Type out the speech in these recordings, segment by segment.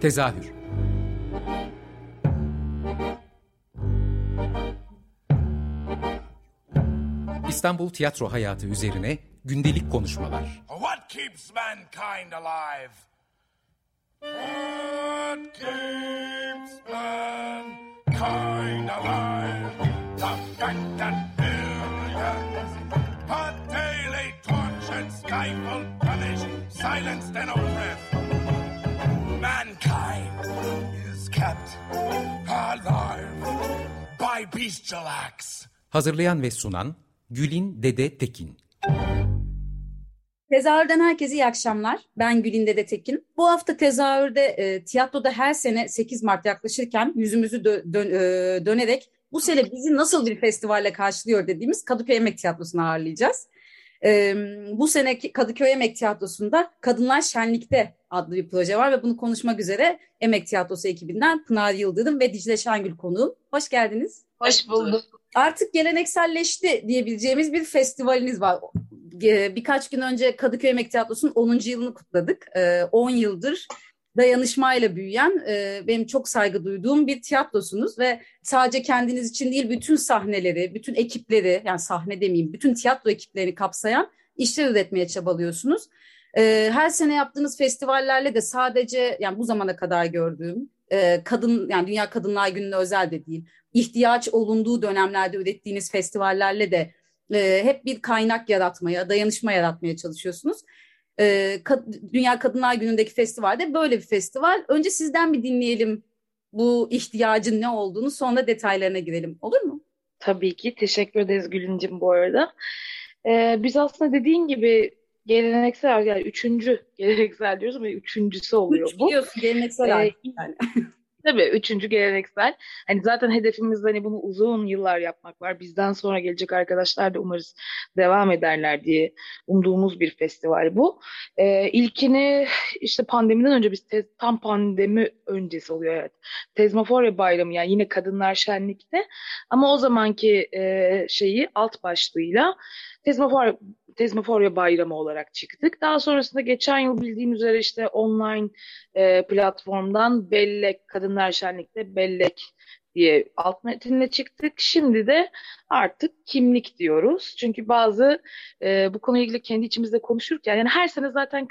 Tezahür İstanbul tiyatro hayatı üzerine gündelik konuşmalar. What keeps mankind alive? What keeps mankind alive? The that billions are daily tortured, stifled, punished, silenced and oppressed. Mankind is kept alive by bestial acts. Hazırlayan ve sunan Gülin Dede Tekin. Tezahürden herkese iyi akşamlar. Ben Gülin Dede Tekin. Bu hafta tezahürde e, tiyatroda her sene 8 Mart yaklaşırken yüzümüzü dö dön e, dönerek bu sene bizi nasıl bir festivalle karşılıyor dediğimiz Kadıköy Emek Tiyatrosu'nu ağırlayacağız. E, bu seneki Kadıköy Emek Tiyatrosu'nda Kadınlar Şenlik'te adlı bir proje var ve bunu konuşmak üzere Emek Tiyatrosu ekibinden Pınar Yıldırım ve Dicle Şengül konuğum. Hoş geldiniz. Hoş bulduk artık gelenekselleşti diyebileceğimiz bir festivaliniz var. Birkaç gün önce Kadıköy Emek Tiyatrosu'nun 10. yılını kutladık. 10 yıldır dayanışmayla büyüyen, benim çok saygı duyduğum bir tiyatrosunuz ve sadece kendiniz için değil bütün sahneleri, bütün ekipleri, yani sahne demeyeyim, bütün tiyatro ekiplerini kapsayan işler üretmeye çabalıyorsunuz. Her sene yaptığınız festivallerle de sadece yani bu zamana kadar gördüğüm kadın yani Dünya Kadınlar Günü'ne özel de değil ihtiyaç olunduğu dönemlerde ürettiğiniz festivallerle de e, hep bir kaynak yaratmaya, dayanışma yaratmaya çalışıyorsunuz. E, Ka- Dünya Kadınlar Günü'ndeki festivalde böyle bir festival. Önce sizden bir dinleyelim bu ihtiyacın ne olduğunu sonra detaylarına girelim. Olur mu? Tabii ki. Teşekkür ederiz Gülüncüm bu arada. Ee, biz aslında dediğin gibi geleneksel yani üçüncü geleneksel diyoruz ama üçüncüsü oluyor Üç bu. Biliyorsun geleneksel ee, yani. Tabii üçüncü geleneksel. Hani zaten hedefimiz hani bunu uzun yıllar yapmak var. Bizden sonra gelecek arkadaşlar da umarız devam ederler diye umduğumuz bir festival bu. Ee, ilkini işte pandemiden önce biz tez, tam pandemi öncesi oluyor evet. Tezmoforya Bayramı yani yine Kadınlar Şenlik'te ama o zamanki e, şeyi alt başlığıyla Tezmoforya Tezmoforya Bayramı olarak çıktık. Daha sonrasında geçen yıl bildiğin üzere işte online e, platformdan Bellek, Kadınlar Şenlik'te Bellek diye alt metinle çıktık. Şimdi de artık kimlik diyoruz. Çünkü bazı e, bu konuyla ilgili kendi içimizde konuşurken yani her sene zaten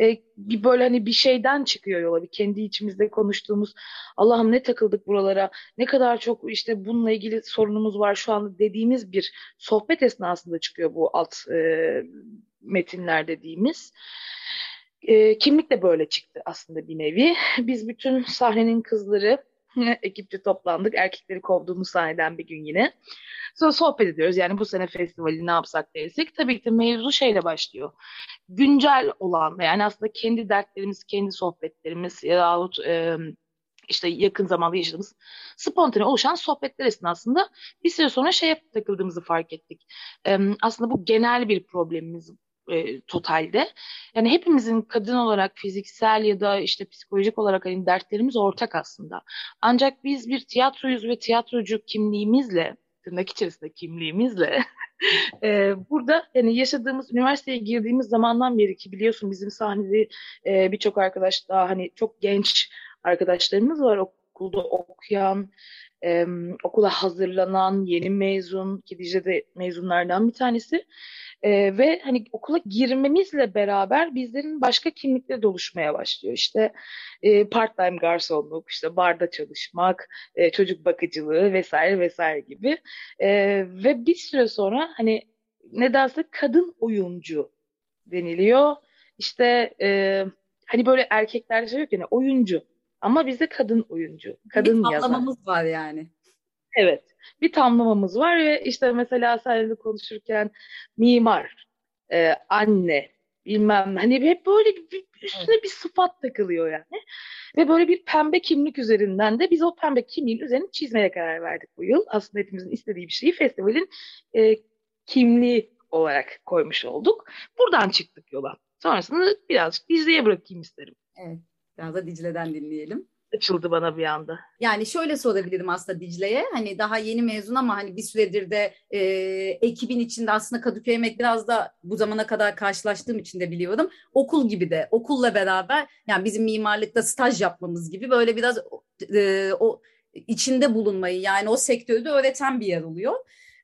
e, bir böyle hani bir şeyden çıkıyor yola. Bir kendi içimizde konuştuğumuz Allah'ım ne takıldık buralara ne kadar çok işte bununla ilgili sorunumuz var şu anda dediğimiz bir sohbet esnasında çıkıyor bu alt e, metinler dediğimiz. E, kimlik de böyle çıktı aslında bir nevi. Biz bütün sahnenin kızları ekipçe toplandık. Erkekleri kovduğumuz sahneden bir gün yine. Sonra sohbet ediyoruz. Yani bu sene festivali ne yapsak dersek. Tabii ki mevzu şeyle başlıyor. Güncel olan yani aslında kendi dertlerimiz, kendi sohbetlerimiz ya da e, işte yakın zamanda yaşadığımız spontane oluşan sohbetler esnasında bir süre sonra şeye takıldığımızı fark ettik. E, aslında bu genel bir problemimiz e, totalde. Yani hepimizin kadın olarak fiziksel ya da işte psikolojik olarak hani dertlerimiz ortak aslında. Ancak biz bir tiyatroyuz ve tiyatrocu kimliğimizle tırnak içerisinde kimliğimizle e, burada yani yaşadığımız üniversiteye girdiğimiz zamandan beri ki biliyorsun bizim sahnede e, birçok arkadaş daha hani çok genç arkadaşlarımız var okulda okuyan e, okula hazırlanan yeni mezun ki de mezunlardan bir tanesi e, ve hani okula girmemizle beraber bizlerin başka kimlikleri de oluşmaya başlıyor. İşte e, part-time garsonluk, işte barda çalışmak, e, çocuk bakıcılığı vesaire vesaire gibi. E, ve bir süre sonra hani nedense kadın oyuncu deniliyor. İşte e, hani böyle erkekler şey yok yani oyuncu ama bizde kadın oyuncu, kadın bir yazar. Var yani. Evet bir tamlamamız var ve işte mesela seninle konuşurken mimar, e, anne, bilmem hani hep böyle bir, üstüne bir sıfat takılıyor yani. Ve böyle bir pembe kimlik üzerinden de biz o pembe kimliğin üzerine çizmeye karar verdik bu yıl. Aslında hepimizin istediği bir şeyi festivalin e, kimliği olarak koymuş olduk. Buradan çıktık yola. Sonrasında birazcık Dicle'ye bırakayım isterim. Evet. Biraz da Dicle'den dinleyelim. Açıldı bana bir anda. Yani şöyle sorabilirim aslında Dicle'ye. Hani daha yeni mezun ama hani bir süredir de e, ekibin içinde aslında Kadıköy Emek biraz da bu zamana kadar karşılaştığım için de biliyorum. Okul gibi de okulla beraber yani bizim mimarlıkta staj yapmamız gibi böyle biraz e, o içinde bulunmayı yani o sektörde öğreten bir yer oluyor.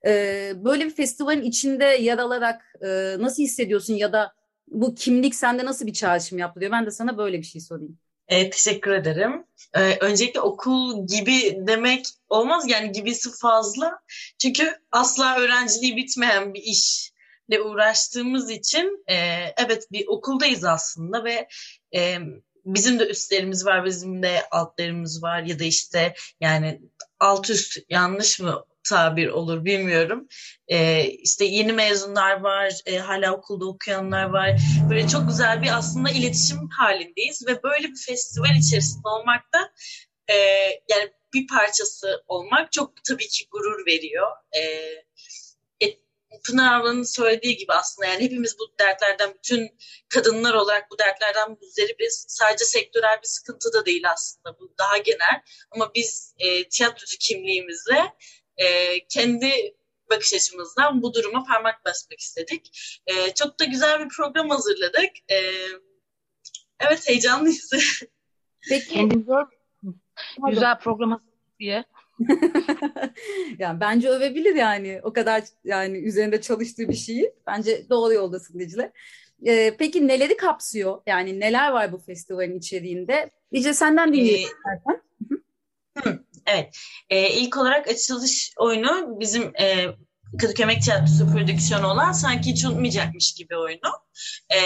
E, böyle bir festivalin içinde yer alarak e, nasıl hissediyorsun ya da bu kimlik sende nasıl bir çağrışım yaptırıyor? Ben de sana böyle bir şey sorayım. E, teşekkür ederim. E, öncelikle okul gibi demek olmaz yani gibisi fazla. Çünkü asla öğrenciliği bitmeyen bir işle uğraştığımız için e, evet bir okuldayız aslında ve e, bizim de üstlerimiz var, bizim de altlarımız var ya da işte yani alt üst yanlış mı tabir olur bilmiyorum. Ee, işte yeni mezunlar var, e, hala okulda okuyanlar var. Böyle çok güzel bir aslında iletişim halindeyiz ve böyle bir festival içerisinde olmak da e, yani bir parçası olmak çok tabii ki gurur veriyor. E, Pınar ablanın söylediği gibi aslında yani hepimiz bu dertlerden bütün kadınlar olarak bu dertlerden muzdaribiz. Sadece sektörel bir sıkıntı da değil aslında bu daha genel ama biz e, tiyatrocu kimliğimizle e, kendi bakış açımızdan bu duruma parmak basmak istedik. E, çok da güzel bir program hazırladık. E, evet heyecanlıyız. Peki. Kendinizi Güzel program diye. yani bence övebilir yani o kadar yani üzerinde çalıştığı bir şeyi. Bence doğru yoldasın Dicle. Ee, peki neleri kapsıyor? Yani neler var bu festivalin içeriğinde? Dicle senden dinleyelim. Ee, Evet. E, ilk olarak açılış oyunu bizim e, Kadıköy Emek Tiyatrosu prodüksiyonu olan sanki hiç unutmayacakmış gibi oyunu. E,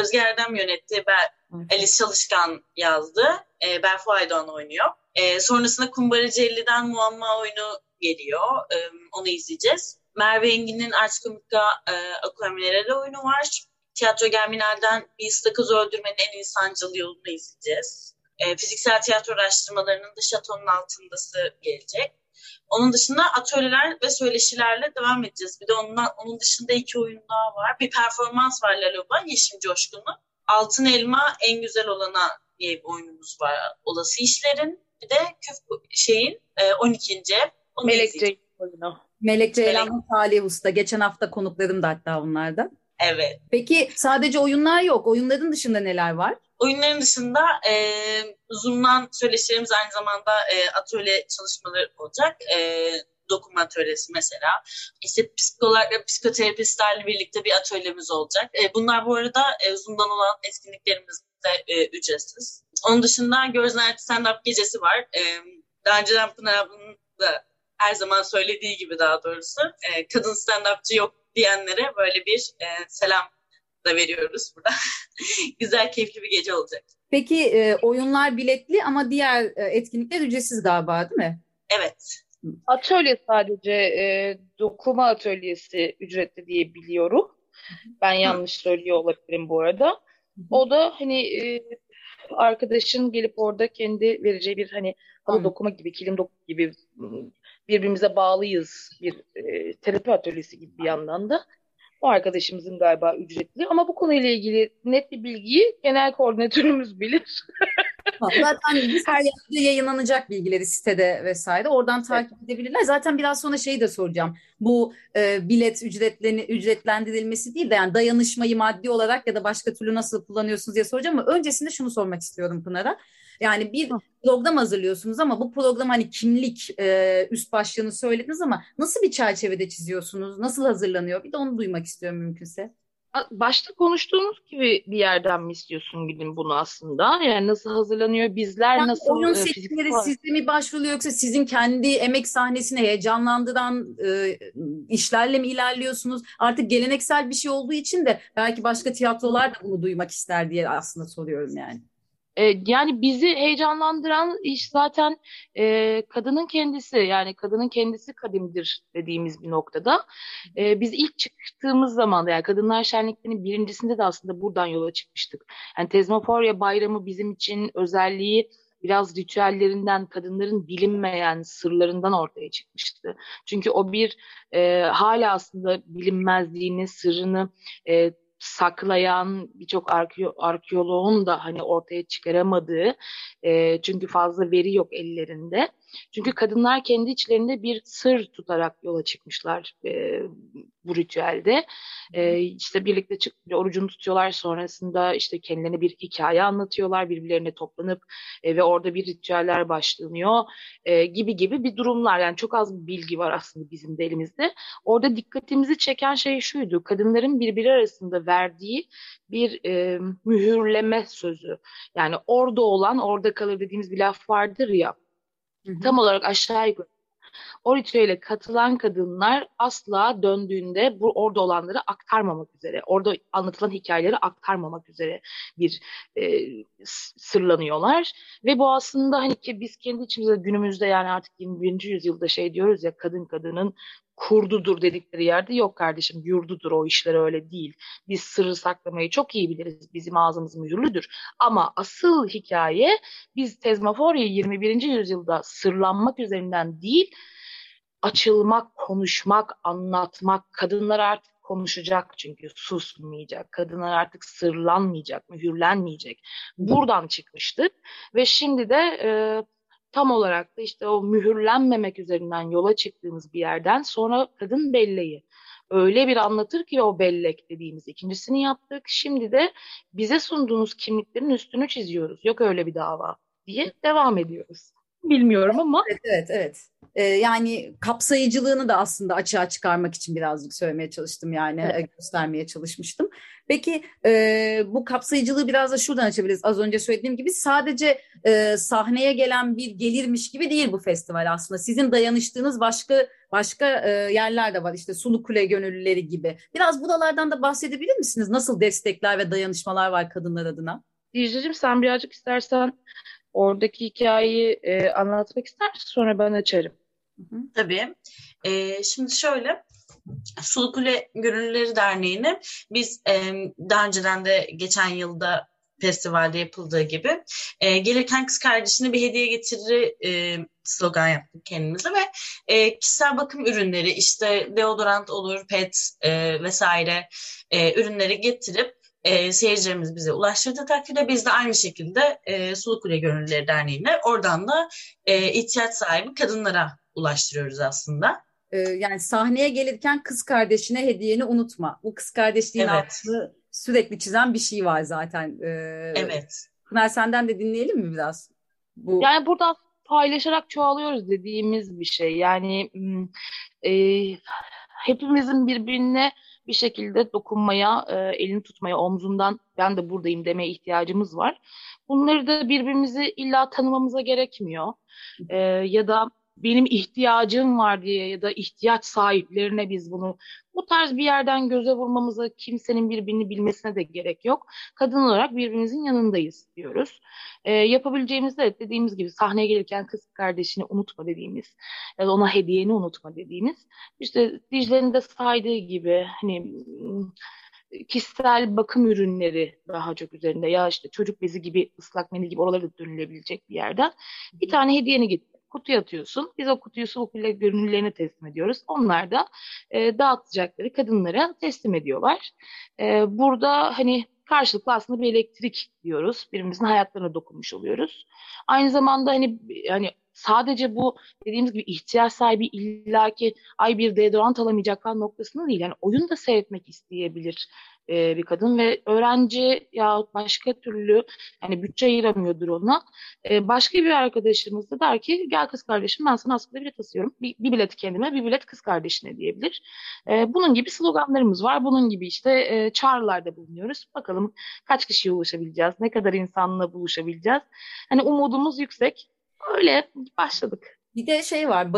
Özge Erdem yönetti. Ben, Alice Çalışkan yazdı. E, Berfu Aydoğan oynuyor. E, sonrasında Kumbaracı 50'den Muamma oyunu geliyor. E, onu izleyeceğiz. Merve Engin'in Arts Komika e, Akvaminere oyunu var. Tiyatro Germinal'den bir ıstakoz öldürmenin en insancıl yolunu izleyeceğiz. E, fiziksel tiyatro araştırmalarının da şatonun altındası gelecek. Onun dışında atölyeler ve söyleşilerle devam edeceğiz. Bir de ondan, onun dışında iki oyun daha var. Bir performans var Laloba, Yeşim Coşkun'un. Altın Elma en güzel olana diye bir oyunumuz var. Olası işlerin. Bir de Küf şeyin e, 12. Onu Melek Ceylan oyunu. Melek Ceylan Salih Usta. Geçen hafta konuklarım da hatta onlarda. Evet. Peki sadece oyunlar yok. Oyunların dışında neler var? Oyunların dışında e, Zoom'dan söyleşilerimiz aynı zamanda e, atölye çalışmaları olacak. E, dokunma atölyesi mesela. İşte psikologlarla, psikoterapistlerle birlikte bir atölyemiz olacak. E, bunlar bu arada e, Zoom'dan olan etkinliklerimiz de e, ücretsiz. Onun dışında Night Stand-Up gecesi var. E, daha önceden Pınar ablanın da her zaman söylediği gibi daha doğrusu e, kadın stand-upçı yok diyenlere böyle bir e, selam da veriyoruz burada. Güzel, keyifli bir gece olacak. Peki e, oyunlar biletli ama diğer e, etkinlikler ücretsiz galiba değil mi? Evet. Atölye sadece e, dokuma atölyesi ücretli diye biliyorum. Ben yanlış söylüyor olabilirim bu arada. O da hani e, arkadaşın gelip orada kendi vereceği bir hani halı dokuma gibi, kilim dokuma gibi birbirimize bağlıyız bir e, terapi atölyesi gibi bir yandan da. O arkadaşımızın galiba ücretli ama bu konuyla ilgili net bir bilgiyi genel koordinatörümüz bilir. Zaten her yerde yayınlanacak bilgileri sitede vesaire. Oradan takip evet. edebilirler. Zaten biraz sonra şeyi de soracağım. Bu e, bilet ücretlerini ücretlendirilmesi değil de yani dayanışmayı maddi olarak ya da başka türlü nasıl kullanıyorsunuz diye soracağım ama öncesinde şunu sormak istiyorum Pınar'a. Yani bir program hazırlıyorsunuz ama bu program hani kimlik e, üst başlığını söylediniz ama nasıl bir çerçevede çiziyorsunuz? Nasıl hazırlanıyor? Bir de onu duymak istiyorum mümkünse. Başta konuştuğumuz gibi bir yerden mi istiyorsun Gülüm bunu aslında? Yani nasıl hazırlanıyor? Bizler yani nasıl oyun e, seçimleri sizde mi başvuruyor yoksa sizin kendi emek sahnesini heyecanlandıran e, işlerle mi ilerliyorsunuz? Artık geleneksel bir şey olduğu için de belki başka tiyatrolar da bunu duymak ister diye aslında soruyorum yani. E, yani bizi heyecanlandıran iş zaten e, kadının kendisi yani kadının kendisi kadimdir dediğimiz bir noktada. E, biz ilk çıktığımız zaman yani Kadınlar Şenliklerinin birincisinde de aslında buradan yola çıkmıştık. Yani Tezmoforya Bayramı bizim için özelliği biraz ritüellerinden, kadınların bilinmeyen sırlarından ortaya çıkmıştı. Çünkü o bir e, hala aslında bilinmezliğini, sırrını e, saklayan birçok arke arkeoloğun da hani ortaya çıkaramadığı e, çünkü fazla veri yok ellerinde. Çünkü kadınlar kendi içlerinde bir sır tutarak yola çıkmışlar e, bu ritüelde. E, işte birlikte çık, orucunu tutuyorlar sonrasında işte kendilerine bir hikaye anlatıyorlar birbirlerine toplanıp e, ve orada bir ritüeller başlanıyor e, gibi gibi bir durumlar. Yani çok az bir bilgi var aslında bizim de elimizde. Orada dikkatimizi çeken şey şuydu. Kadınların birbiri arasında verdiği bir e, mühürleme sözü. Yani orada olan orada kalır dediğimiz bir laf vardır ya. Hı hı. Tam olarak aşağı yukarı o ritüele katılan kadınlar asla döndüğünde bu orada olanları aktarmamak üzere, orada anlatılan hikayeleri aktarmamak üzere bir e, sırlanıyorlar. Ve bu aslında hani ki biz kendi içimizde günümüzde yani artık 21. yüzyılda şey diyoruz ya kadın kadının kurdudur dedikleri yerde yok kardeşim yurdudur o işler öyle değil. Biz sırrı saklamayı çok iyi biliriz. Bizim ağzımız mühürlüdür. Ama asıl hikaye biz Tezmaforya 21. yüzyılda sırlanmak üzerinden değil açılmak, konuşmak, anlatmak, kadınlar artık konuşacak çünkü susmayacak. Kadınlar artık sırlanmayacak, mühürlenmeyecek. Buradan çıkmıştık ve şimdi de e, tam olarak da işte o mühürlenmemek üzerinden yola çıktığımız bir yerden sonra kadın belleği öyle bir anlatır ki o bellek dediğimiz ikincisini yaptık. Şimdi de bize sunduğunuz kimliklerin üstünü çiziyoruz. Yok öyle bir dava diye devam ediyoruz. Bilmiyorum ama. Evet, evet, evet. Ee, yani kapsayıcılığını da aslında açığa çıkarmak için birazcık söylemeye çalıştım yani evet. E, göstermeye çalışmıştım. Peki e, bu kapsayıcılığı biraz da şuradan açabiliriz. Az önce söylediğim gibi sadece e, sahneye gelen bir gelirmiş gibi değil bu festival aslında. Sizin dayanıştığınız başka başka e, yerler de var. İşte Sulu Kule gönüllüleri gibi. Biraz buralardan da bahsedebilir misiniz? Nasıl destekler ve dayanışmalar var kadınlar adına? Dicle'cim sen birazcık istersen oradaki hikayeyi e, anlatmak ister misin? Sonra ben açarım. Tabii. E, şimdi şöyle Sulukule Gönüllüleri Derneği'ni biz e, daha önceden de geçen yılda festivalde yapıldığı gibi e, gelirken kız kardeşine bir hediye getirir e, slogan yaptık kendimize ve e, kişisel bakım ürünleri işte deodorant olur, pet e, vesaire e, ürünleri getirip e, seyircilerimiz bize ulaştırdığı takdirde biz de aynı şekilde e, Sulu Kule Gönüllüleri Derneği'ne oradan da e, ihtiyaç sahibi kadınlara ulaştırıyoruz aslında. E, yani sahneye gelirken kız kardeşine hediyeni unutma. Bu kız kardeşliğin evet. altını sürekli çizen bir şey var zaten. E, evet. Pınar senden de dinleyelim mi biraz? Bu... Yani burada paylaşarak çoğalıyoruz dediğimiz bir şey. Yani e, hepimizin birbirine bir şekilde dokunmaya, e, elini tutmaya, omzundan ben de buradayım demeye ihtiyacımız var. Bunları da birbirimizi illa tanımamıza gerekmiyor. E, ya da benim ihtiyacım var diye ya da ihtiyaç sahiplerine biz bunu bu tarz bir yerden göze vurmamıza kimsenin birbirini bilmesine de gerek yok. Kadın olarak birbirimizin yanındayız diyoruz. E, yapabileceğimiz de dediğimiz gibi sahneye gelirken kız kardeşini unutma dediğimiz ya da ona hediyeni unutma dediğimiz işte Dicle'nin de saydığı gibi hani kişisel bakım ürünleri daha çok üzerinde ya işte çocuk bezi gibi ıslak mendil gibi oralara dönülebilecek bir yerden bir tane hediyeni git kutuya atıyorsun. Biz o kutuyu su okuyla gönüllülerine teslim ediyoruz. Onlar da e, dağıtacakları kadınlara teslim ediyorlar. E, burada hani karşılıklı aslında bir elektrik diyoruz. Birbirimizin hayatlarına dokunmuş oluyoruz. Aynı zamanda hani hani sadece bu dediğimiz gibi ihtiyaç sahibi illaki ay bir deodorant alamayacak falan noktasında değil. Yani oyun da seyretmek isteyebilir e, bir kadın ve öğrenci ya başka türlü yani bütçe ayıramıyordur ona. E, başka bir arkadaşımız da der ki gel kız kardeşim ben sana aslında bilet asıyorum. Bir, bir bilet kendime bir bilet kız kardeşine diyebilir. E, bunun gibi sloganlarımız var. Bunun gibi işte e, çağrılarda bulunuyoruz. Bakalım kaç kişiye ulaşabileceğiz? Ne kadar insanla buluşabileceğiz? Hani umudumuz yüksek. Öyle başladık. Bir de şey var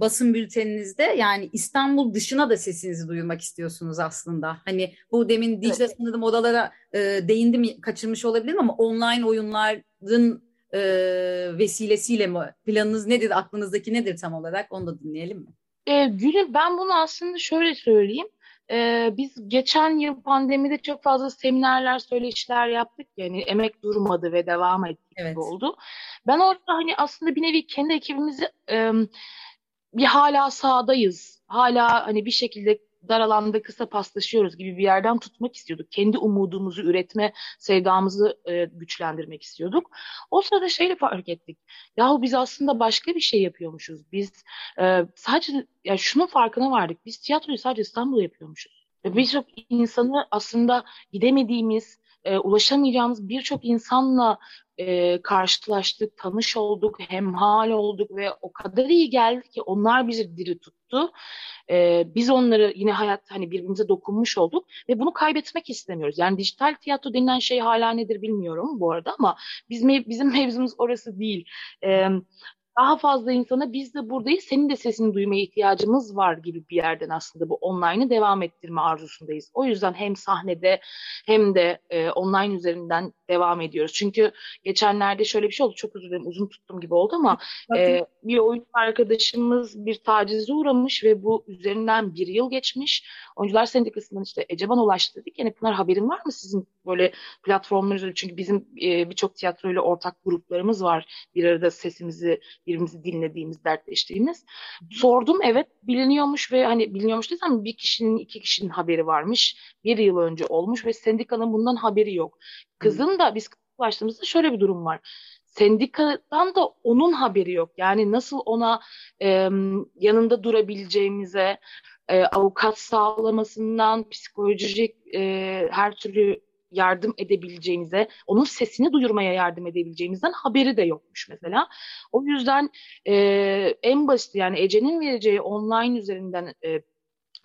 basın bülteninizde yani İstanbul dışına da sesinizi duyurmak istiyorsunuz aslında. Hani bu demin Dicle evet. sanırım odalara e, değindim kaçırmış olabilirim ama online oyunların e, vesilesiyle mi? Planınız nedir? Aklınızdaki nedir tam olarak? Onu da dinleyelim mi? E, Gül'üm ben bunu aslında şöyle söyleyeyim. Ee, biz geçen yıl pandemide çok fazla seminerler, söyleşiler yaptık. Yani emek durmadı ve devam etti evet. oldu. Ben orada hani aslında bir nevi kendi ekibimizi e, bir hala sahadayız. Hala hani bir şekilde dar alanda kısa paslaşıyoruz gibi bir yerden tutmak istiyorduk. Kendi umudumuzu üretme sevdamızı e, güçlendirmek istiyorduk. O sırada şeyle fark ettik. Yahu biz aslında başka bir şey yapıyormuşuz. Biz e, sadece ya şunun farkına vardık. Biz tiyatroyu sadece İstanbul'da yapıyormuşuz. Birçok insanı aslında gidemediğimiz, e, ulaşamayacağımız birçok insanla e, karşılaştık, tanış olduk, hemhal olduk ve o kadar iyi geldi ki onlar bizi diri tuttu. E, biz onları yine hayat hani birbirimize dokunmuş olduk ve bunu kaybetmek istemiyoruz. Yani dijital tiyatro denilen şey hala nedir bilmiyorum bu arada ama bizim bizim mevzumuz orası değil. E, daha fazla insana biz de buradayız, senin de sesini duymaya ihtiyacımız var gibi bir yerden aslında bu online'ı devam ettirme arzusundayız. O yüzden hem sahnede hem de e, online üzerinden devam ediyoruz. Çünkü geçenlerde şöyle bir şey oldu, çok özür dilerim uzun tuttum gibi oldu ama e, bir oyun arkadaşımız bir tacize uğramış ve bu üzerinden bir yıl geçmiş. Oyuncular Sendikası'ndan işte Eceban ulaştı dedik. Yani Pınar haberin var mı sizin böyle platformlar üzerinde? Çünkü bizim e, birçok tiyatroyla ortak gruplarımız var. Bir arada sesimizi birbirimizi dinlediğimiz, dertleştiğimiz. Sordum evet biliniyormuş ve hani biliniyormuş desem bir kişinin iki kişinin haberi varmış. Bir yıl önce olmuş ve sendikanın bundan haberi yok. Kızın da biz ulaştığımızda şöyle bir durum var sendikadan da onun haberi yok. Yani nasıl ona e, yanında durabileceğimize, e, avukat sağlamasından, psikolojik e, her türlü yardım edebileceğimize, onun sesini duyurmaya yardım edebileceğimizden haberi de yokmuş mesela. O yüzden e, en basit yani Ece'nin vereceği online üzerinden e,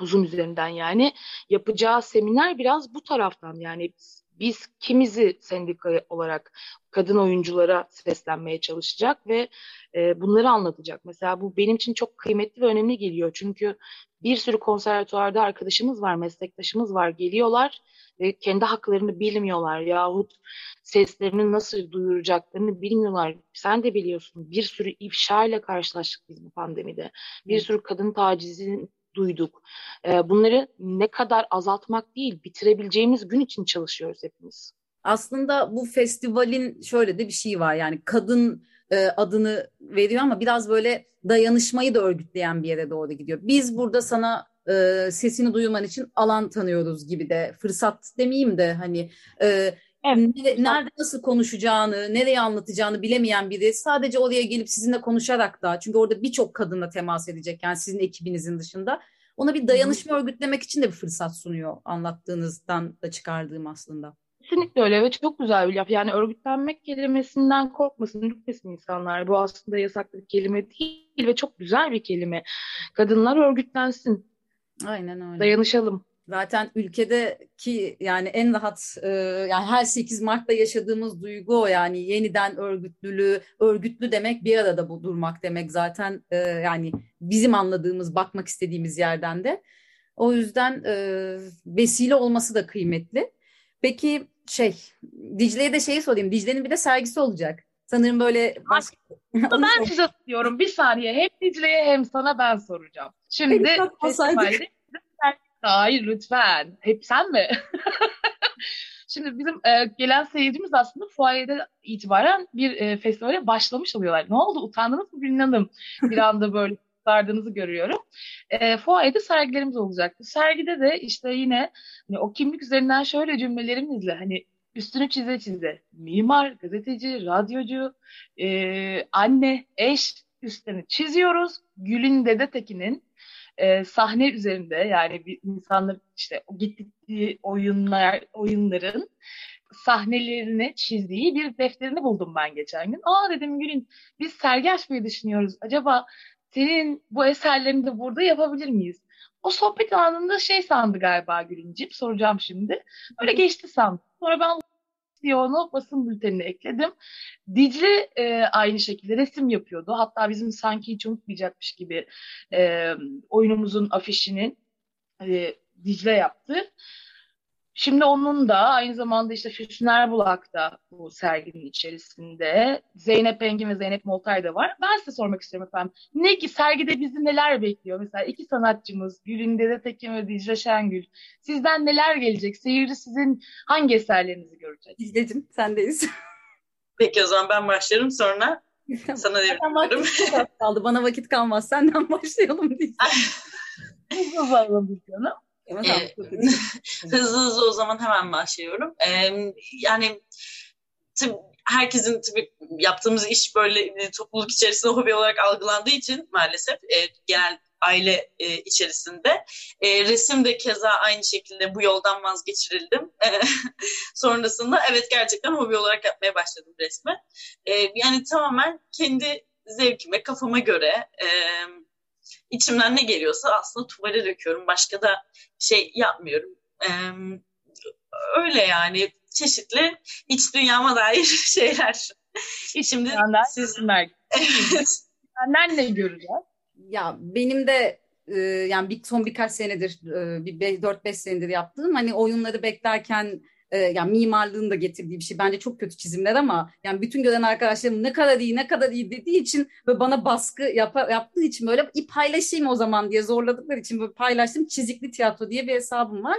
uzun üzerinden yani yapacağı seminer biraz bu taraftan yani biz kimizi sendika olarak kadın oyunculara seslenmeye çalışacak ve e, bunları anlatacak. Mesela bu benim için çok kıymetli ve önemli geliyor. Çünkü bir sürü konservatuvarda arkadaşımız var, meslektaşımız var. Geliyorlar ve kendi haklarını bilmiyorlar yahut seslerini nasıl duyuracaklarını bilmiyorlar. Sen de biliyorsun bir sürü ifşa ile karşılaştık biz bu pandemide. Bir sürü kadın tacizini duyduk. E, bunları ne kadar azaltmak değil, bitirebileceğimiz gün için çalışıyoruz hepimiz. Aslında bu festivalin şöyle de bir şey var yani kadın e, adını veriyor ama biraz böyle dayanışmayı da örgütleyen bir yere doğru gidiyor. Biz burada sana e, sesini duyman için alan tanıyoruz gibi de fırsat demeyeyim de hani e, evet. nerede nasıl konuşacağını, nereye anlatacağını bilemeyen biri sadece oraya gelip sizinle konuşarak da çünkü orada birçok kadınla temas edecek yani sizin ekibinizin dışında ona bir dayanışma örgütlemek için de bir fırsat sunuyor anlattığınızdan da çıkardığım aslında. Kesinlikle öyle ve çok güzel bir laf. Yani örgütlenmek kelimesinden korkmasın, ürkmesin insanlar. Bu aslında yasaklı bir kelime değil ve çok güzel bir kelime. Kadınlar örgütlensin. Aynen öyle. Dayanışalım. Zaten ülkedeki yani en rahat e, yani her 8 Mart'ta yaşadığımız duygu o yani yeniden örgütlülüğü, örgütlü demek bir arada bu durmak demek zaten e, yani bizim anladığımız, bakmak istediğimiz yerden de. O yüzden e, vesile olması da kıymetli. Peki şey Dicle'ye de şeyi sorayım. Dicle'nin bir de sergisi olacak. Sanırım böyle baş... ben size diyorum bir saniye hem Dicle'ye hem sana ben soracağım. Şimdi festivalde Hayır lütfen. Hep sen mi? Şimdi bizim e, gelen seyircimiz aslında fuayede itibaren bir e, festivale başlamış oluyorlar. Ne oldu? Utandınız mı bilmiyorum. Bir anda böyle sardığınızı görüyorum. E, fuayede sergilerimiz olacaktı. Sergide de işte yine hani o kimlik üzerinden şöyle cümlelerimizle hani üstünü çize çize mimar, gazeteci, radyocu, e, anne, eş üstlerini çiziyoruz. Gül'ün Dede Tekin'in e, sahne üzerinde yani bir insanlar işte o gittiği oyunlar oyunların sahnelerini çizdiği bir defterini buldum ben geçen gün. Aa dedim Gül'ün biz sergi açmayı düşünüyoruz. Acaba senin bu eserlerini de burada yapabilir miyiz? O sohbet anında şey sandı galiba Gülüncim. Soracağım şimdi. Böyle geçti sandım. Sonra ben onu basın bültenine ekledim. Dicle e, aynı şekilde resim yapıyordu. Hatta bizim sanki hiç unutmayacakmış gibi e, oyunumuzun afişinin e, Dicle yaptı. Şimdi onun da aynı zamanda işte Füsun Erbulak da bu serginin içerisinde. Zeynep Engin ve Zeynep Moltay da var. Ben size sormak istiyorum efendim. Ne ki sergide bizi neler bekliyor? Mesela iki sanatçımız Gülün Dede Tekin ve Dicle Şengül. Sizden neler gelecek? Seyirci sizin hangi eserlerinizi görecek? Dicle'cim sendeyiz. Peki o zaman ben başlarım sonra sana devrediyorum. kaldı. Bana vakit kalmaz. Senden başlayalım diye. Hızlı canım. Ee, hızlı hızlı o zaman hemen başlıyorum. Ee, yani tabii herkesin tabii yaptığımız iş böyle topluluk içerisinde hobi olarak algılandığı için maalesef e, genel aile e, içerisinde. E, resim de keza aynı şekilde bu yoldan vazgeçirildim. E, sonrasında evet gerçekten hobi olarak yapmaya başladım resmi. E, yani tamamen kendi zevkime, kafama göre e, içimden ne geliyorsa aslında tuvale döküyorum. Başka da şey yapmıyorum. E, öyle yani çeşitli iç dünyama dair şeyler. Şimdi siz evet. Senden ne göreceğiz? Ya benim de e, yani bir, son birkaç senedir e, bir 4-5 senedir yaptığım hani oyunları beklerken e, yani mimarlığın da getirdiği bir şey. Bence çok kötü çizimler ama yani bütün gören arkadaşlarım ne kadar iyi ne kadar iyi dediği için ve bana baskı yap, yaptığı için böyle bir paylaşayım o zaman diye zorladıkları için böyle paylaştım. Çizikli tiyatro diye bir hesabım var.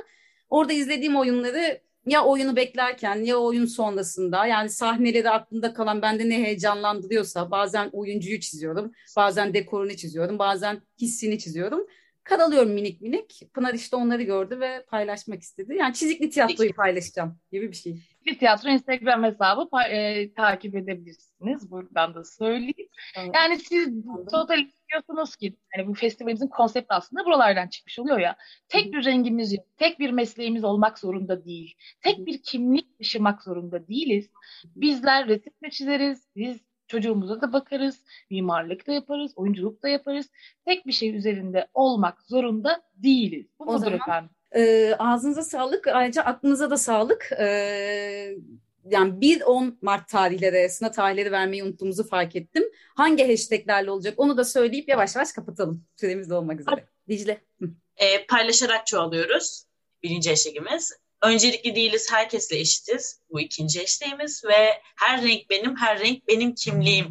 Orada izlediğim oyunları ya oyunu beklerken ya oyun sonrasında yani sahneleri aklımda kalan bende ne heyecanlandırıyorsa bazen oyuncuyu çiziyorum, bazen dekorunu çiziyorum, bazen hissini çiziyorum. Karalıyorum minik minik. Pınar işte onları gördü ve paylaşmak istedi. Yani çizikli tiyatroyu paylaşacağım gibi bir şey. Bir tiyatro Instagram hesabı e, takip edebilirsiniz. Buradan da söyleyeyim. Evet. Yani siz total diyorsunuz ki hani bu festivalimizin konsepti aslında buralardan çıkmış oluyor ya. Tek bir rengimiz yok. Tek bir mesleğimiz olmak zorunda değil. Tek bir kimlik taşımak zorunda değiliz. Bizler resim de çizeriz. Biz çocuğumuza da bakarız. Mimarlık da yaparız. Oyunculuk da yaparız. Tek bir şey üzerinde olmak zorunda değiliz. Bu o zaman efendim. E, ağzınıza sağlık. Ayrıca aklınıza da sağlık. E, yani 1-10 Mart tarihleri arasında tarihleri vermeyi unuttuğumuzu fark ettim. Hangi hashtaglerle olacak onu da söyleyip yavaş yavaş kapatalım. Süremiz de olmak üzere. Dicle. E, paylaşarak çoğalıyoruz. Birinci hashtagimiz. Öncelikli değiliz, herkesle eşitiz. Bu ikinci hashtagimiz ve her renk benim, her renk benim kimliğim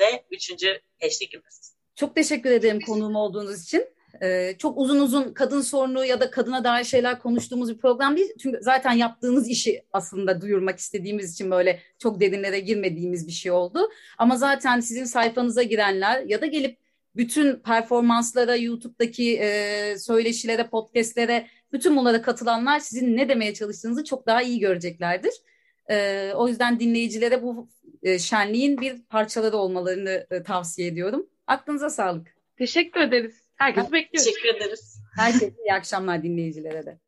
de üçüncü hashtagimiz. Çok teşekkür ederim konuğum olduğunuz için. Ee, çok uzun uzun kadın sorunu ya da kadına dair şeyler konuştuğumuz bir program değil. Çünkü zaten yaptığınız işi aslında duyurmak istediğimiz için böyle çok derinlere girmediğimiz bir şey oldu. Ama zaten sizin sayfanıza girenler ya da gelip bütün performanslara, YouTube'daki e, söyleşilere, podcastlere, bütün bunlara katılanlar sizin ne demeye çalıştığınızı çok daha iyi göreceklerdir. E, o yüzden dinleyicilere bu e, şenliğin bir parçaları olmalarını e, tavsiye ediyorum. Aklınıza sağlık. Teşekkür ederiz. Herkes bekliyor. Teşekkür ederiz. Herkese iyi akşamlar dinleyicilere de.